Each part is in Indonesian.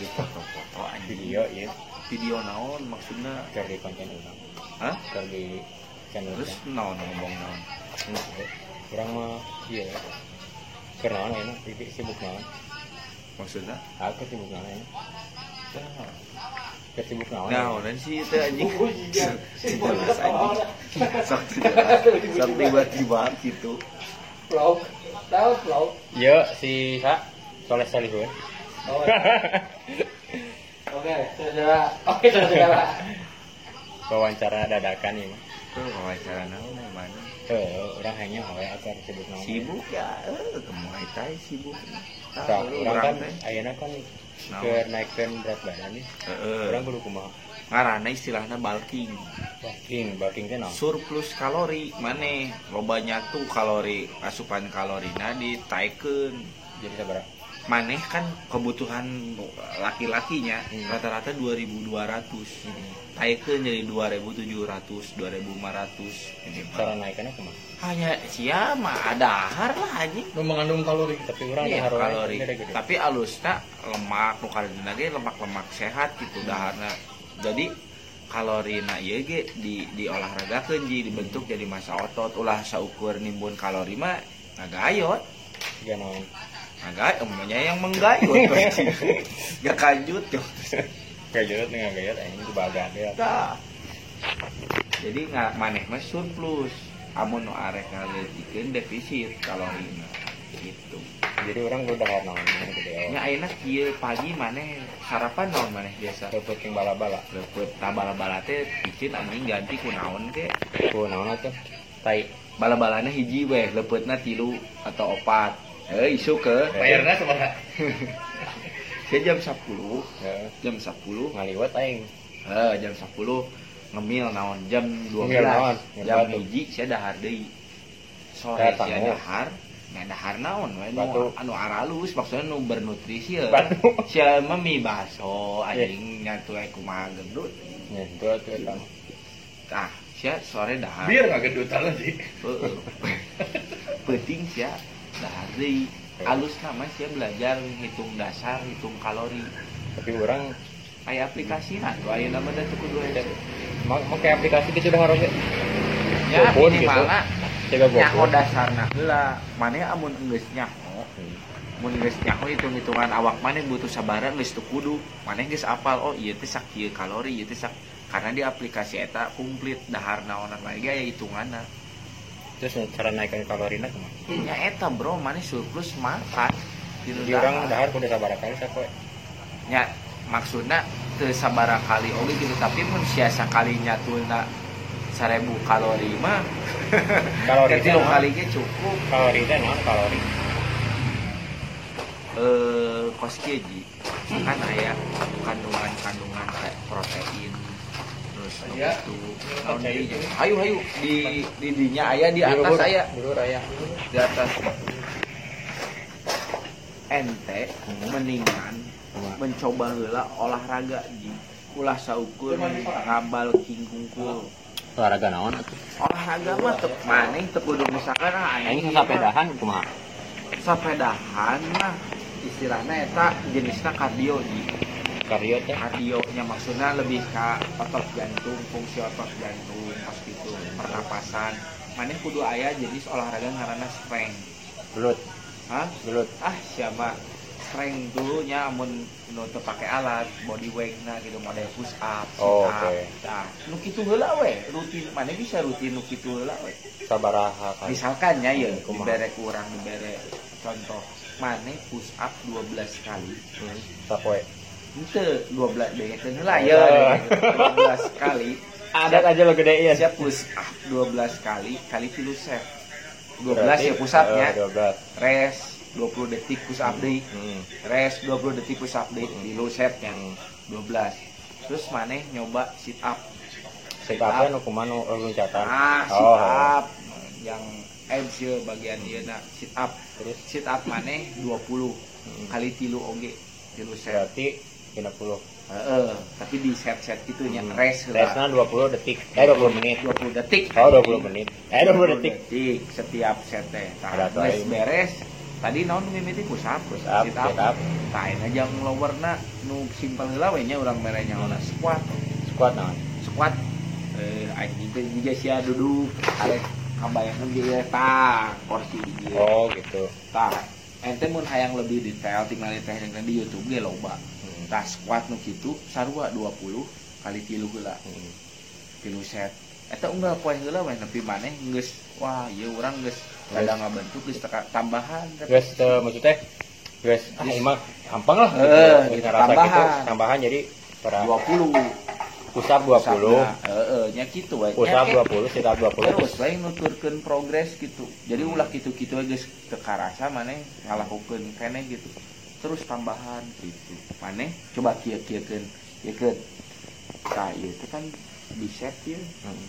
di foto-foto anjing. Video ya video naon maksudnya? Di konten orang hah? Di channel terus naon ngomong naon? Kurang mah iya. Keur naon enak titik sibuk naon? Maksudnya? Aku sibuk naon enak sibuk naon Nah, orang sih itu anjing? Jelas anjing? Sok jelas sok tiba-tiba gitu. Vlog tahu vlog Iya si Sa. Soleh Solihun oh, oke saudara oke saudara wawancara dadakan ini tuh wawancara naon mana Eh, orang hanya awe aku harus sebut nama. sibuk ya eh kemuai tai sibuk Tahu, orang kan ayana kan ke naikkan berat badan nih. Heeh. Orang kudu kumaha? ngaranna istilahnya bulking Bulking, bulking teh naon? surplus kalori mana lobanya tuh kalori asupan kalorina ditaikeun Jadi sabaraha? Maneh kan kebutuhan laki-lakinya Hmm. rata-rata 2200 taikeun jadi 2700 2500 ini mah. Cara naikannya kumaha? hanya sia mah ada har lah anjing. Lu mengandung kalori Tapi orang Iya, dahar kalori. Gede-gede. tapi alusna lemak nu kalorina ge lemak-lemak sehat gitu daharna jadi kalorina ieu ge di di olahragakeun ji dibentuk jadi massa otot. Ulah saukur nimbun kalori mah ngagayot Tiga naon? Ngagayot emangnya yang menggayot gak kanjut yo Kayak jurut nih gayat ini itu bagan ya. Tah. jadi nggak maneh mah surplus amun nu arek ngaleutikeun defisit kalorina gitu Jadi orang kudu dahar naon nya ya. ayeuna kieu pagi maneh sarapan naon maneh biasa Lepet yang bala-bala. lepet nah bala-bala teh picin anjing ganti ku naon ke Ku naon atuh? Tai. bala-balana hiji weh lepetna tilu atau opat eh isu ke? Bayarna sabaraha saya jam 10 eh. jam 10 ngaliwat aing. Eh jam 10 ngemil naon? Jam 12 ngemil naon? Jam hiji saya dahar deui. Sore saya dahar. Nah dahar naon? We nu anu aralus maksudnya nu bernutrisi ya sia memi baso anjing nyatuwe kumaha gendut. Nyentut eta tah sia sore dahar. Biar nggak gendutan lagi heeh. Penting sia. Dahar deui alus nama sih belajar hitung dasar hitung kalori. Tapi orang kayak aplikasi nah tuh aya nama dan cukup dua mau mau kayak aplikasi gitu dahar oge. ya gitu. minimalna Jaga nyaho gopun. dasarna heula mana amun geus nyaho. Mun geus nyaho hitung-hitungan awak mana butuh sabaran geus teu kudu. Mana geus apal oh ieu teh sak kieu kalori ieu teh sak. Karena di aplikasi eta komplit dahar naonan lagi aya hitunganna Terus cara naikkan kalorina kumaha? nya eta bro mana surplus makan Dinu Di orang dahar. kudu sabaraha kali sapoe. nya maksudnya teu sabaraha kali oge gitu tapi mun sia sakali nyatulna 1000 kalori mah Kalori teh ketilu naon? kali ge cukup Kalori teh naon kalori? eh kos kieu ji kan aya kandungan-kandungan kayak protein nya. hayu hayu di di dinya aya di atas Dulur, aya Dulur aya. di atas. Ente mendingan mencoba heula olahraga ji ulah saukur ngabal king kungkul Olahraga naon atuh? olahraga mah tep maneh tep kudu misalkan ah, Aing sapedahan kumaha? sapedahan mah istilahnya eta jenisnya kardio ji Kardio teh kardionya maksudnya lebih ke otot jantung fungsi otot jantung pas gitu pernapasan. Maneh kudu aya jenis olahraga ngaranna strength. Belut, hah? Belut. ah siapa? Strength dulunya amun nu teu pake alat body weight na gitu model push up sit Oh, up. oke. nah nu kitu heula we rutin mana bisa rutin nu kitu heula we? Sabaraha kali? misalkan ya ya Hmm, dibere kurang dibere contoh. Mana push up 12 kali Hmm, sapoe. Ente 12 begekeun heula Oh. ya 12 kali Adat aja lo gede ya. siap push up 12 kali kali tilu set 12 Berarti, ya push upnya eh, 12. rest 20 detik push up Hmm. rest 20 detik push up deui di low setnya Hmm. 12 terus maneh nyoba sit up Sit up nu nu loncatan. ah sit Oh. up yang abs ya bagian ieu na sit up Terus sit up maneh 20 Hmm. kali tilu oge tilu set berarti 50. Heeh, tapi di set-set gitu nya Hmm. rest heula. Resna 20 detik. Eh 20 menit. 20 detik Oh 20 menit. Eh 20 detik. detik setiap set teh. Tah, beres tadi naon mimiti push up push up sit sit up Tah ayeuna jang lowerna nu simpel heula we nya urang mere nyaona squat squat naon squat eh anjing teh juga sia duduk arek kabayangkeun ge tah kursi oh gitu tah ente mun hayang lebih detail tinggal teh di YouTube ge loba Tah squat nu kitu sarua 20 kali tilu heula. Hmm. tilu set. Eta unggal poe heula we nepi maneh geus wah ieu urang geus rada ngabentuk geus tambahan. Guys teu maksudnya guys ah Geus. emang gampang lah gitu. gitu, Ngerasa tambahan. gitu tambahan. jadi pada 20 push up 20 heeh nya kitu we. Push up 20 sit up 20 terus lain nuturkeun progres gitu. Jadi ulah gitu-gitu geus kekarasa maneh ngalakukeun kene gitu terus tambahan. Gitu. Maneh coba kia kia kan kia kan nah, itu kan di set ya. Hmm.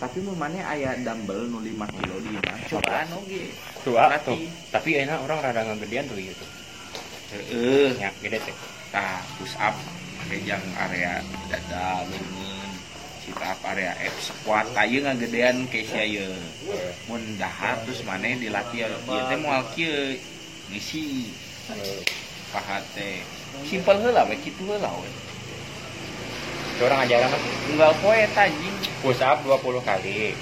tapi mau maneh ayah dumbbell nu 5 kilo di mana coba anu ge. Dua tuh. Tapi enak orang rada ngegedean tuh gitu heeh. Ya gede teh. Nah push up. Kejang area dada lengan kita area F squat. Kayu ngagedean ke sia ye mun dahar terus mana dilatih. Ieu teh moal kieu ngisi. Eh, paha teh simpel heula we kitu heula we orang ajaran mah unggal poe anjing. Push up 20 kali.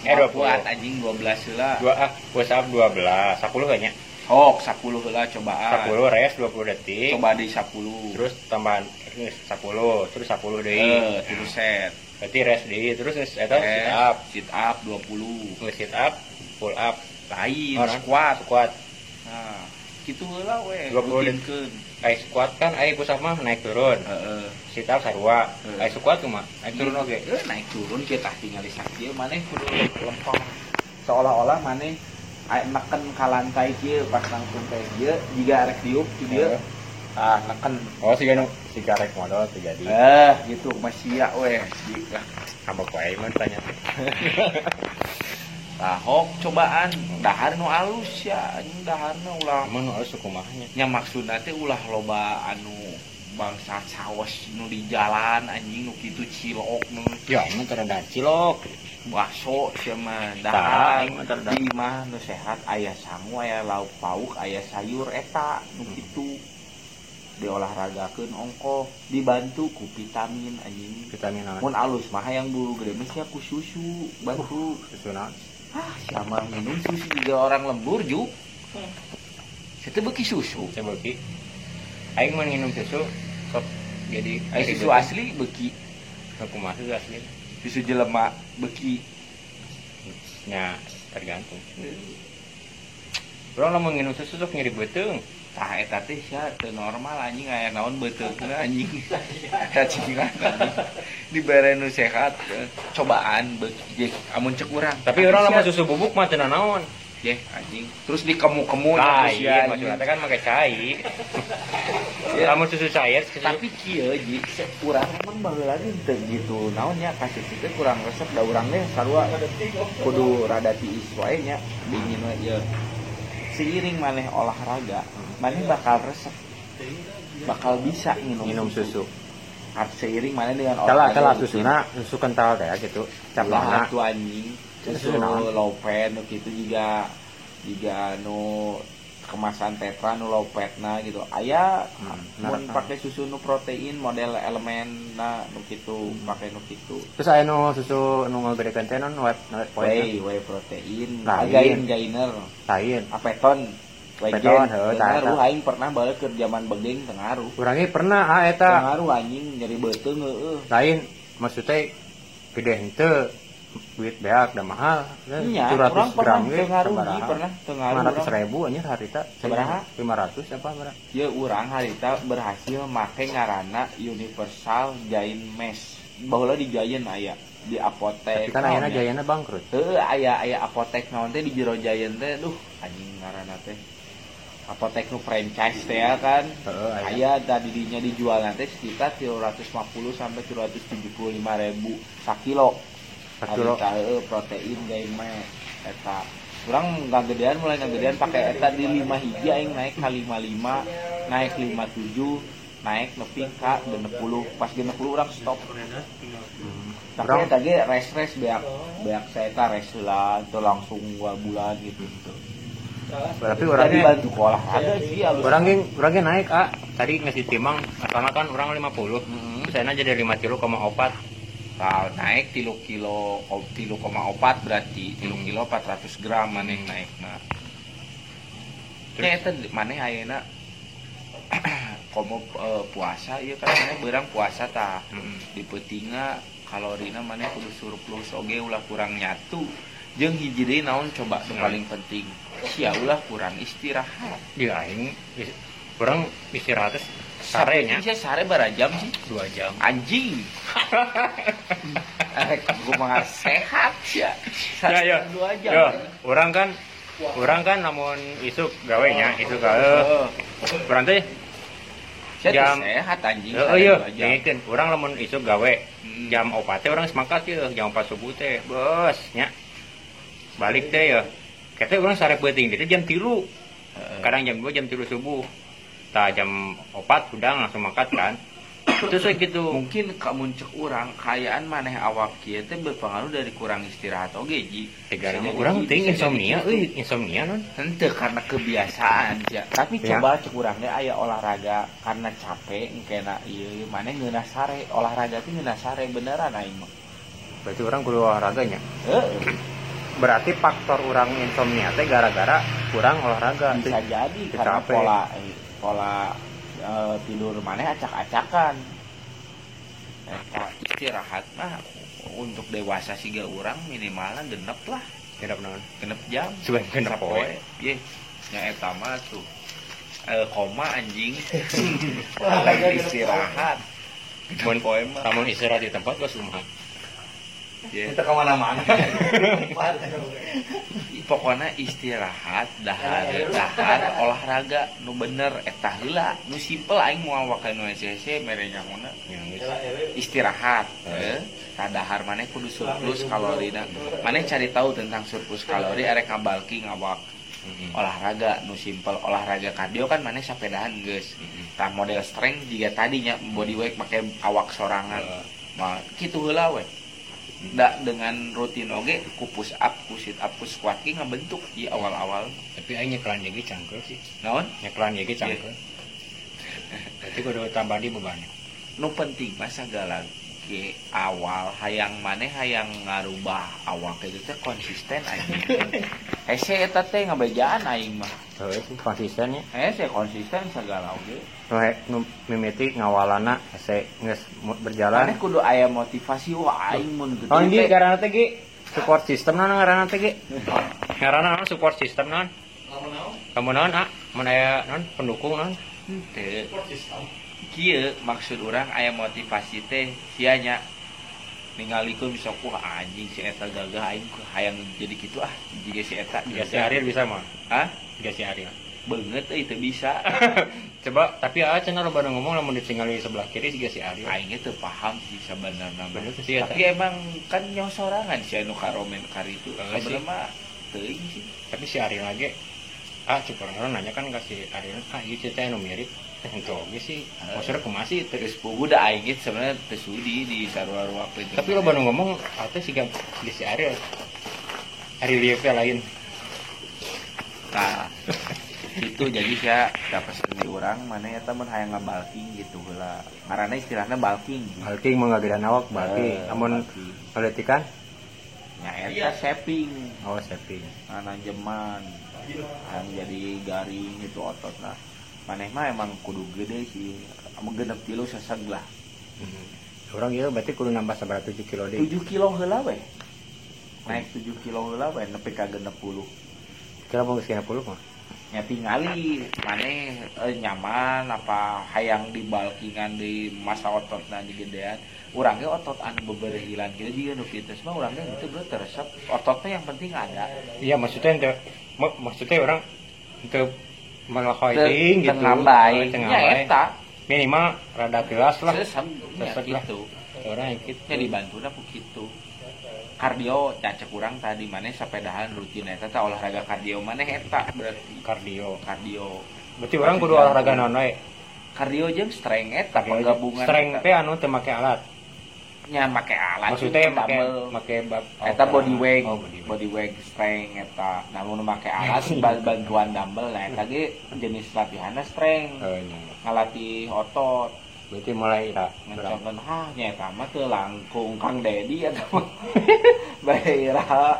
Eh Moal 20 kuat anjing? 12 heula dua ah push up 12 10 kayaknya hok 10 heula cobaan. 10 rest 20 detik. Coba di 10 terus tambahan eh, 10 terus 10 deui eh tilu set. Berarti rest deui terus eta sit Eh, up. sit up 20 geus sit up pull up. Lain Orang. squat. squat. Nah gitu heula we 20 rutinkeun ai squat kan ai push up mah naik turun. Heeh. Sit up sarua. Eh. ai squat tuh mah naik turun oke. Eh, naik turun kita tinggal di sakit maneh kudu lempar seolah-olah maneh aya neken ka lantai kieu pas langsung teh ieu jiga arek diuk di dieu Eh. ah neken. Oh si ganu si karek modal tuh jadi. Eh gitu masih ya weh. Jika. wae mah tanya Ahok cobaan dahar nu alus ya anjing daharna ulah. Mana alus kumahnya nya? Maksud nanti ulah loba anu bangsa saos nu di jalan anjing nu kitu cilok nu. Ya nu terada cilok. Baso sama dahar. di mah nu sehat aya sangu aya lauk pauk aya sayur eta nu hmm. kitu. Diolahragakeun ongko dibantu ku vitamin anjing. Vitamin mun alus mah yang bulu gede mah ku susu bantu. Uh, susu naon? Ah sama minum susu juga orang lembur juk itu beki susu. Saya bagi aing mau minum susu sok jadi Ay, susu asli beki. Aku masuk asli? Susu jelema beki. Ya tergantung. Orang mau minum susu sok ngiri beteng tah eta teh sia teu normal anjing aya naon beuteungna anjing. Cacingan anjing. Dibere nu sehat eh, cobaan je amun cek urang. Tapi orang lama susu bubuk mah teu naon anjing. Terus dikemu-kemu cai sia, maksudnya kan make cai. Ya. lamun susu cair tapi kieu ji kurang emang baheula ge teu gitu. Naonnya kasih teh kurang resep da urang teh sarua. Kudu rada tiis wae nya dingin we ieu seiring maneh olahraga maneh bakal resep. Bakal bisa minum, minum susu. Harus seiring maneh dengan kalah kalah rutin. susuna susu kental teh gitu. Lah capana tuh anjing. Susu susu nu kitu juga. Juga nu kemasan tetra nu low fat na gitu. Aya Hmm, merek pakai susu nu protein model elemen na nu kitu pakai nu kitu. Terus aya nu susu nu ngagedekeun teh non? Whey whey protein. Lain. gain gainer. Lain. Apeton Apeton, heuh, tah, ngaruh tah. aing pernah balik ke zaman begeng teu ngaruh urang ge pernah ah eta ngaruh anjing nyari beuteung heueuh lain maksudnya gede henteu duit beak da mahal Iya, 700 orang pernah gram ge teu ngaruh sabaraha? Ji, pernah teu ngaruh 500 urang. ribu anjir harita Sabaraha? 500 apa berapa Ya urang harita berhasil make ngaranna Universal Giant Mesh. Baheula di Giant aya di apotek. tapi kan ayeuna ya. jayana bangkrut Heueuh aya aya apotek naon teh di jero Giant teh duh anjing ngaranna teh. Apotek nu franchise teh ya kan. heeh aya tadi dinya dijual nanti sekitar 350 sampai 375 ribu sakilo. sakilo Harita heueuh protein Giant Mesh eta. Kurang nggak gedean mulai nggak gedean pakai eta di 5 hiji aing naik ke 55 naik 57 naik nepi ka 60 pas 60 orang stop Hmm. tapi Urang eta ge res res beak beak saya eta res lah itu langsung dua bulan gitu gitu berarti orangnya bantu olahraga sih orang yang orang yang naik ah tadi ngasih timang karena kan orang 50 Mm-mm. saya jadi 5 kilo koma opat Tah, naik tilu kilo tilu koma opat berarti tilu kilo 400 gram mana yang naik nah Terus? itu mana ayeuna? Komo eh, puasa iya kan mana berang puasa tah. Di petinga kalorina mana kudu surplus oge ulah kurang nyatu jeung hiji naon coba nu Hmm. paling penting sia ulah kurang istirahat ya aing is- orang istirahat sarenya Saya sare berapa jam sih? dua jam Anjing. Eh, gue mah sehat ya. ya ya Dua jam. ya orang kan orang kan namun isuk gawenya isuk gawe orang teh jam- sehat anjing. oh sare iya ngikeun orang lamun isuk gawe Hmm. jam opat teh orang semangat ya jam opat subuh teh bos nya balik teh ya kata orang sare beuting itu jam tilu Heeh. kadang jam dua jam tilu subuh tak jam opat udah langsung makan kan terus kayak gitu Mungkin kamu cek orang kayaan maneh awak kieu teh berpengaruh dari kurang istirahat oge ji. Orang jadi- ting insomnia euy gitu. insomnia non Henteu karena kebiasaan ya. Tapi Ya. coba cek urang deh aya olahraga karena capek engkena ieu maneh ngeunah sare olahraga teh ngeunah sare beneran aing mah. berarti orang kudu olahraganya Heeh. Berarti faktor orang insomnia teh gara-gara kurang olahraga bisa jadi Itu karena pola eh, pola eh, tidur mana acak-acakan. Eta istirahat mah untuk dewasa siga orang minimalnya genep lah. Tidak naon? Genep jam. Cuman genep poe. ye eta mah tuh eh, koma anjing. Istirahat. Mun poe mah. istirahat di tempat gak rumah ye. Kita ke mana-mana. pokoknya istirahat dahar dahar olahraga. Nu bener eta heula nu simpel aing mau wakai nu SCC mere nyamuna geus istirahat eh. Dahar maneh kudu surplus kalorina maneh cari tahu tentang surplus kalori arek ngabalki ngawak. Mm-mm. olahraga nu simpel. Olahraga kardio kan maneh sapedahan geus. Mm-mm. tah model strength juga tadinya body weight make awak sorangan. Mah kitu heula we da dengan rutin oge ku push up ku sit up ku squat ge ngabentuk di awal-awal. Tapi aing nyeklan jadi cangkel sih. Naon? Nyeklan jadi cangkel berarti kudu tambah di bebannya nu penting mah segala awal hayang maneh hayang ngarubah awak itu teh konsisten aing hese eta teh ngabejaan aing mah. Heuh, itu konsistennya hese konsisten segala oge. Nu he- nu mimiti ngawalana se geus berjalan. Maneh kudu aya motivasi wah aing mun gede Oh, ini karena teh ge support system non karena teh ge. Karena non support system non. Kamu non ah, mun aya non pendukung non. teu kieu maksud orang aya motivasi teh sianya ningalikeun bisa wah anjing si eta gagah aing hayang jadi gitu ah jika si eta Tiga si Ariel bisa mah. Hah? Tiga si Ariel. banget euy teu bisa Coba tapi ah cenah lo baru ngomong lamun ditinggali sebelah kiri tiga si Ariel. aing teu paham sih sebenarnya. Bener sih tapi emang kan nyawa sorangan si anu karomen kari itu sih. sebenarnya mah teuing sih Tapi si Ariel lagi ah cuk orang nanya kan ke si Ariel ah ieu cerita nu mirip. Itu oge sih. Maksudnya kumaha sih? Teu terus pugu da aing ge sebenarnya teu sudi di sarua-rua apa itu. Tapi lo baru ngomong atau si Gam- si si Ariel. Ariel Liev lain. Nah itu jadi saya dapat di orang mana ya temen hayang ngabalking gitu lah karena istilahnya balking. Balking mau ngagedan awak balking. Eh, amun balking. pelitikan nya eta shaping oh saving jeman yang jadi garing gitu otot nah maneh mah emang kudu gede sih. Amun genep kilo seseg lah. Hmm. Orang gitu berarti kudu nambah seberapa 7 kilo deh. 7 kilo heula we. Naik 7 kilo heula we nepi ka puluh. Kira mau sekian puluh mah. nya tingali maneh eh, nyaman apa hayang di balkingan di masa otot di gedean. Urangnya otot anu beberehilan gitu juga nu fitness mah urangnya itu bro teresep. Ototnya yang penting ada. Iya maksudnya ente, mak- maksudnya orang untuk melakukan gitu. tengambai Teu nya ngambai. eta Minimal rada kelas lah. sesem nya Sesek lah. gitu Orang yang gitu. nya dibantu ku gitu kardio cacek kurang tadi mana sepedahan rutin eta teh olahraga kardio mana eta berarti Kardio. kardio Berarti orang kudu olahraga naon we. kardio jeung strength eta penggabungan Strength teh anu teu make alat. Nya make alat maksudnya make make bab eta body weight oh, body weight. strength eta namun make alat bal- bantuan dumbbell nah eta ge jenis latihanna strength. Oh, iya. ngalatih otot. Berarti mulai ra berapa? ngecontoh ah nyata mah teu langkung Kang Dedi eta mah? Baheera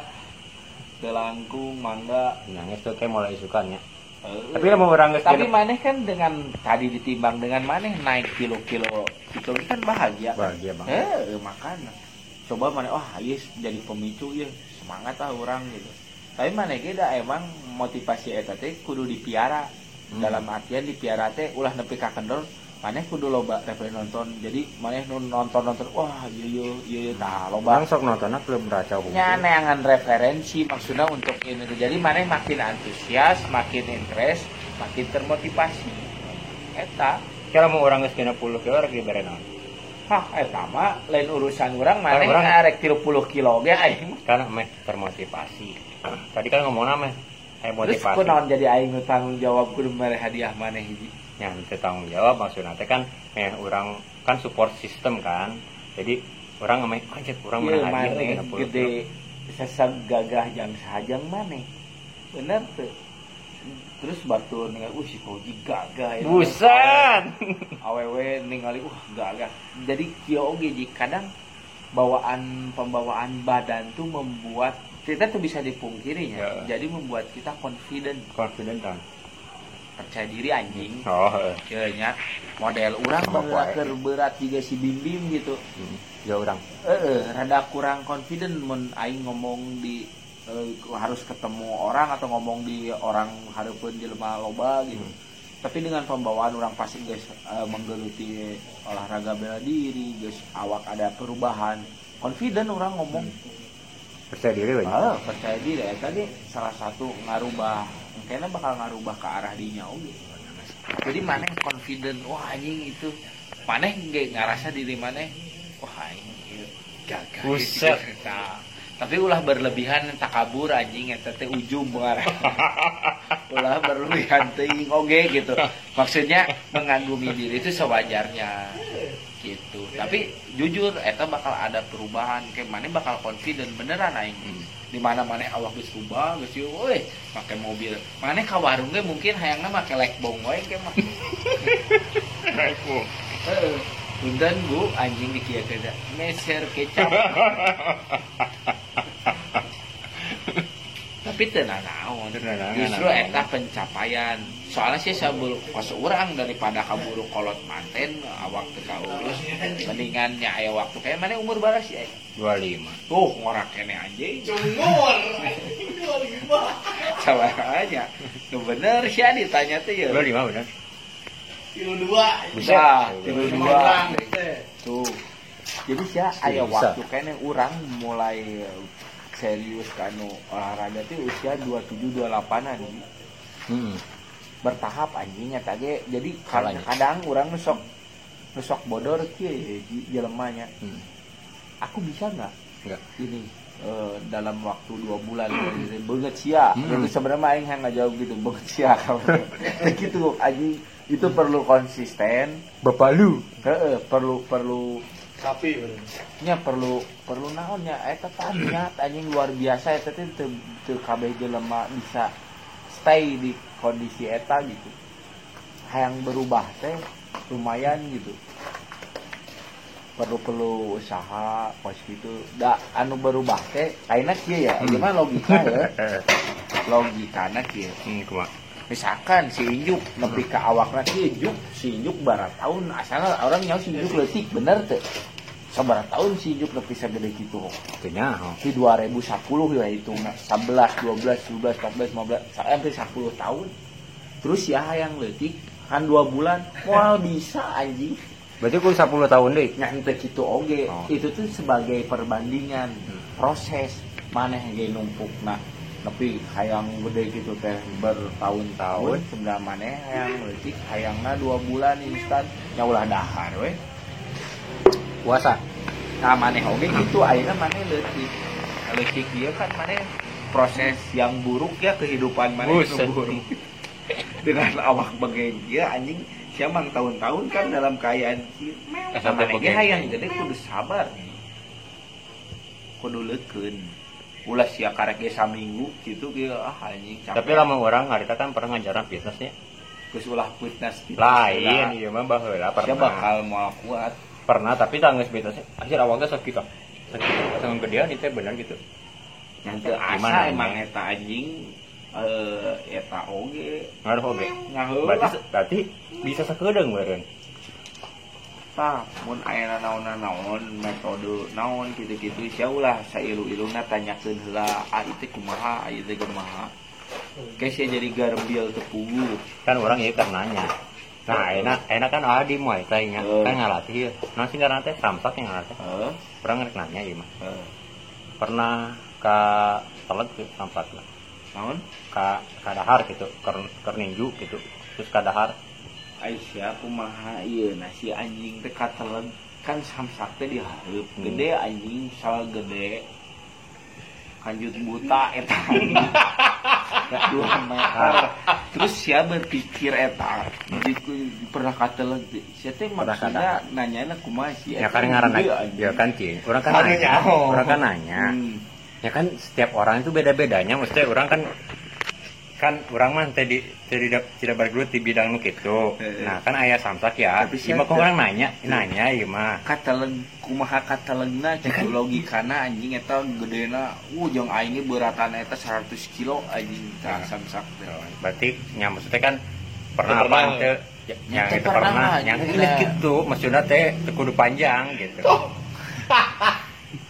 teu langkung mangga. Nangis teh mulai sukannya Eh, tapi mau orang tapi maneh kan dengan tadi ditimbang dengan maneh naik kilo-kilo itu kan bahagia. Bahagia banget. Eh makanya coba mana wah yes jadi pemicu ya semangat lah orang gitu. Tapi mana kita emang motivasi eta teh kudu dipiara. Hmm. dalam artian dipiara teh ulah nepi ka kendor maneh kudu loba referensi nonton jadi maneh nu nonton nonton wah iya iya iya iya tah loba Bang sok nontonnya belum hukum. nya neangan referensi maksudnya untuk ini tuh. jadi maneh makin antusias makin interest makin termotivasi eta Kalau mau orang geus 30 kilo lagi berenang. Hah, eta mah lain urusan orang maneh Orang- arek 30 kilo ge aing. Karena meh termotivasi. Tadi kan ngomongna meh eh Terus kunaon jadi aing tanggung jawab kudu mere hadiah maneh hiji. Yang tanggung jawab maksudnya teh kan eh orang kan support system kan jadi orang ngamai anjir orang Ieu menang maneh nih 60 gede seseg gagah yang sahajang maneh. Bener tuh. Terus batu ningali uh si Koji gagah ya. busan Awewe ningali uh gagah. Jadi kieu oge kadang bawaan pembawaan badan tuh membuat kita tuh bisa dipungkirinya. Ya. Jadi membuat kita confident, confident kan percaya diri anjing. oh eh. Kayaknya model orang berat kuat. berat juga si bim bim gitu. Hmm. ya orang Eh, rada kurang confident mun aing ngomong di eh, harus ketemu orang atau ngomong di orang hareupeun jelema loba gitu. Hmm. Tapi dengan pembawaan orang pasti guys eh, menggeluti olahraga bela diri, guys awak ada perubahan. Confident orang ngomong. percaya diri banyak Ah, percaya diri ya tadi salah satu ngarubah kayaknya bakal ngarubah ke arah dinya oge. Jadi maneh confident wah anjing itu maneh ge ngarasa diri maneh wah anjing ieu gagah Buset. gitu. Tapi ulah berlebihan takabur anjing eta teh ujung mengarah. ulah berlebihan teuing oge gitu. Maksudnya mengagumi diri itu sewajarnya gitu. Tapi jujur eta bakal ada perubahan kayak mana bakal confident beneran aing. Di mana mana awak geus rubah geus ieu make mobil. Mana ka warung ge mungkin hayangna make lekbong wae ke mah. Heeh. Punten Bu, anjing di kieu teh. Meser kecap. Tapi tenang Justru naon. eta pencapaian. Soalnya sih sabul pas orang daripada kaburu kolot manten awak teu kaurus. Mendingan nya aya waktu kayak mana umur baras ya. 25 Tuh ngorak kene anjing. Cunggur. Salah aja. Tuh bener sih ditanya tuh ya. 25 benar Kilo dua. Bisa, tilu dua. orang, teh. Tuh. Jadi sih aya Bisa. waktu kene urang mulai serius kanu olahraga tuh usia 27 28-an. hmm. bertahap anjingnya tadi jadi Salahnya. kadang orang nusok nusok bodor kieu jelemanya hmm. aku bisa nggak ini eh, dalam waktu dua bulan banget sia Hmm. itu sebenarnya aing yang nggak jauh gitu banget sia gitu anjing itu perlu konsisten bapak lu Heeh, perlu perlu Sapi. bener. nya perlu perlu naonnya eta niat anjing luar biasa. Eta teh teu teu kabeh jelema bisa stay di kondisi eta gitu. Hayang berubah teh lumayan gitu. Perlu perlu usaha pas gitu. Da anu berubah teh ayeuna kieu ya? Hmm. gimana logika ya? Logikana kieu. Hmm, misalkan si Injuk nepi ka awakna si Injuk si Injuk barat tahun asalnya orang nyawa si Injuk leutik bener teh? Sabar tahun si Injuk nepi kitu punya oh. di 2010 ya itu 11 12 12 14 15 sampai 10 tahun. Terus ya yang leutik kan dua bulan wah bisa anjing. Berarti ku 10 tahun deh nyante gitu oge. Oh. itu tuh sebagai perbandingan Hmm. proses maneh ge numpuk nah tapi hayang gede gitu teh bertahun-tahun sebenarnya maneh hayang leutik hayangna dua bulan instan nya ulah dahar we puasa? Nah maneh oge gitu ayeuna maneh leutik leutik dia kan maneh proses yang buruk ya kehidupan Buset. nu buruk. Dengan awak bagai dia anjing. Siapa tahun-tahun kan dalam keadaan ge bege. hayang gede kudu sabar. Kudu leukeun ulah sia karek ge saminggu gitu ge ah anjing capek. Tapi lama orang harita kan pernah ngajaran fitnessnya geus ulah fitness gitu. lain iya mah baheula pernah. bakal mau kuat? Pernah tapi tangis fitnessnya akhir awalnya sakit kok sakit sama gedean itu benar gitu. Yang teu Gimana, asa emang eta anjing eh eta oge. Ngaruh oke ngaheula berarti berarti bisa sakedeung beureun mun aya naon-naon metode naon gitu-gitu. Sia ulah sailu-iluna tanyakeun heula. Ah itu kumaha ah itu kumaha Kayak sia jadi garbil tepugu kan orang ya karenanya nah enak enak kan ah di muay thai nya kan ngalatih ya nah sih karena teh? Samsak yang ngalatih heeh. Orang ngerek nanya ya mah. Pernah ke telet ke samsak lah naon? Ke ke dahar gitu ker, ker ninju gitu. Terus ke dahar Aisyah kumaha ieu nasi anjing teh kateleg kan samsak teh dihareup Hmm. gede anjing salah gede. Kanjut buta eta. Dua meter. Terus sia berpikir eta jadi pernah kateleg sia teh maksudnya nanya kumaha sih ya kan ngaran anjing. ya kan cing. Orang kan nanya. Orang kan nanya. Hmm. ya kan setiap orang itu beda bedanya maksudnya orang kan kan orang mah tadi tidak tidak bergelut di bidang nu gitu. Eh. nah kan ayah samsak ya. Mah kok orang nanya nanya iya mah. Kateleg kumaha katelegna gitu logikana anjing eta gedena. Uh jeung aing ge beuratan eta 100 kilo anjing tah samsak teh. Berarti ya maksudnya kan pernah apa ya, Ya, yang teh itu pernah, pernah ya, yang gitu. Maksudnya teh kudu panjang gitu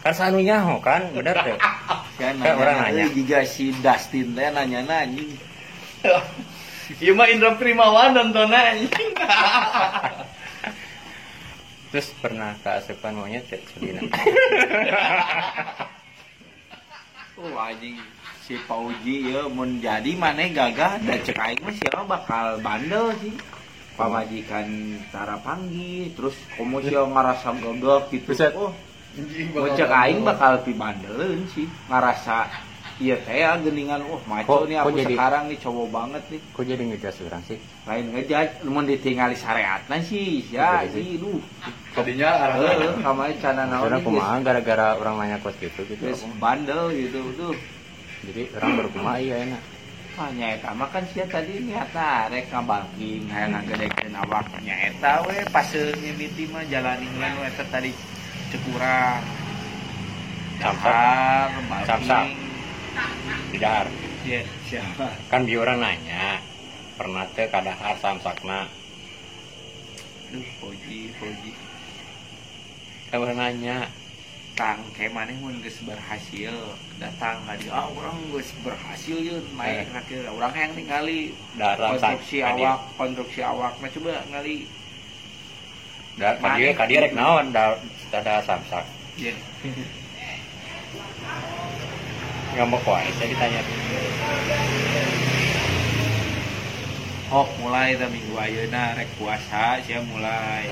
kan sanunya ho kan? Bener teh kan orang nanya. "Eh, jika si Dustin teh nanya anjing. Iya mah Indra Primawan nontonnya anjing. terus pernah keasupan monyet teh sedina oh anjing. Si Pauji ya mun jadi maneh gagah. Da cek aing mah sia mah bakal bandel sih. Pamajikan cara panggil terus komo sia ngarasa gagah gitu. Oh Cek aing bakal pi bandeleun sih. Ngarasa iya teh ya geningan. Oh maco nih aku jadi- sekarang nih cowok banget nih. Kok jadi ngejas orang sih? Lain ngejat mun ditinggali syariatna sih ya sih. sih duh. Tadinya arah kamari cana naon Karena kumaha gara-gara orang nanya kos gitu gitu. geus bandel gitu tuh jadi orang baru kumaha iya enak. Ah, nyaeta mah kan sia tadi niatna rek ngabalking hayang ngagedekeun awak nyaeta we pas mimiti mah jalani we eta tadi cekurang Samsak. balking tidak ya siapa kan dia orang nanya pernah teh kadahar samsakna duh poji poji. Kan orang nanya. Tang kayak mana mun geus berhasil? Datang kali ah orang geus berhasil yun naik Eh. orang yang ningali darah konstruksi awak konstruksi awak nah coba ngali da kadia rek naon da ada samsak ya nggak mau kuat saya ditanya Hok mulai ta minggu ayeuna rek puasa sia mulai.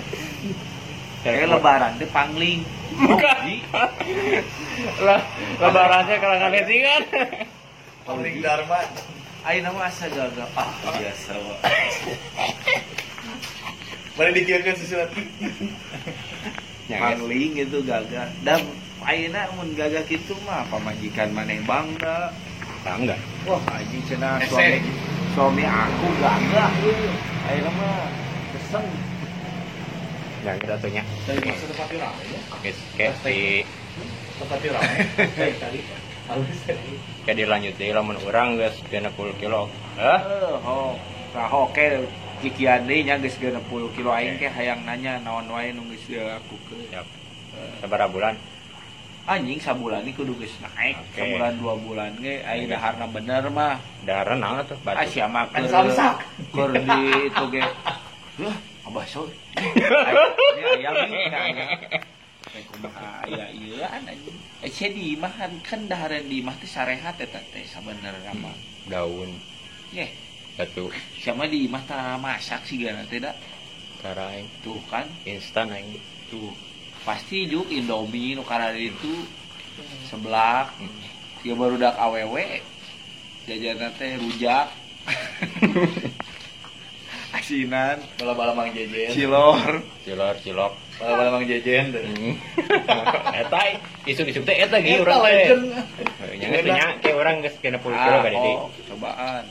Kayak lebaran teh pangling. Poji. lah lebarannya kalangan kan Paling Dharma. Ayeuna mah asa gagal. Ah, biasa. Mari dikirakan sesuatu. Pangling itu gagah. Dan ayeuna mun gagah kitu mah pamajikan maneh bangga. enggak Wah, anjing cenah suami suami aku gagah euy. Ayeuna mah keseng. yang kita tuhnya Dari masa tempat rame ya. oke kayak di Tempat rame. Tadi. Halus tadi. dilanjut deh lamun orang guys kena puluh kilo eh Eh, ho. Nah, oke deui nya geus 60 kilo aing teh hayang nanya naon wae nu geus aku ke. siap sabar bulan anjing sabulan ini kudu geus naik Oke. sabulan dua bulan ge aya Oke. daharna bener mah. Darah naon tuh ah batu sia mah keur keur di itu ge. Wah, abah so. Ini ayam ini kumaha aya ieu anjing. Eh sia di imah kan dahareun di imah teh sarehat eta teh sabenerna mah. daun. Yeh, batu sia mah di imah tah masak sih teh da. cara yang Tuh kan, instan aing tuh. Pasti juk Indomie nu di itu seblak. Dia baru dak awewe. Jajanna teh rujak. asinan Bala-bala Mang Jejen. cilor cilor cilok Bala-bala Mang Jejen. Hmm. eta isu-isu teh eta ge Eta urang teh legend. nya geus nya ke urang geus kena 10 kilo ka Ah, di oh, cobaan.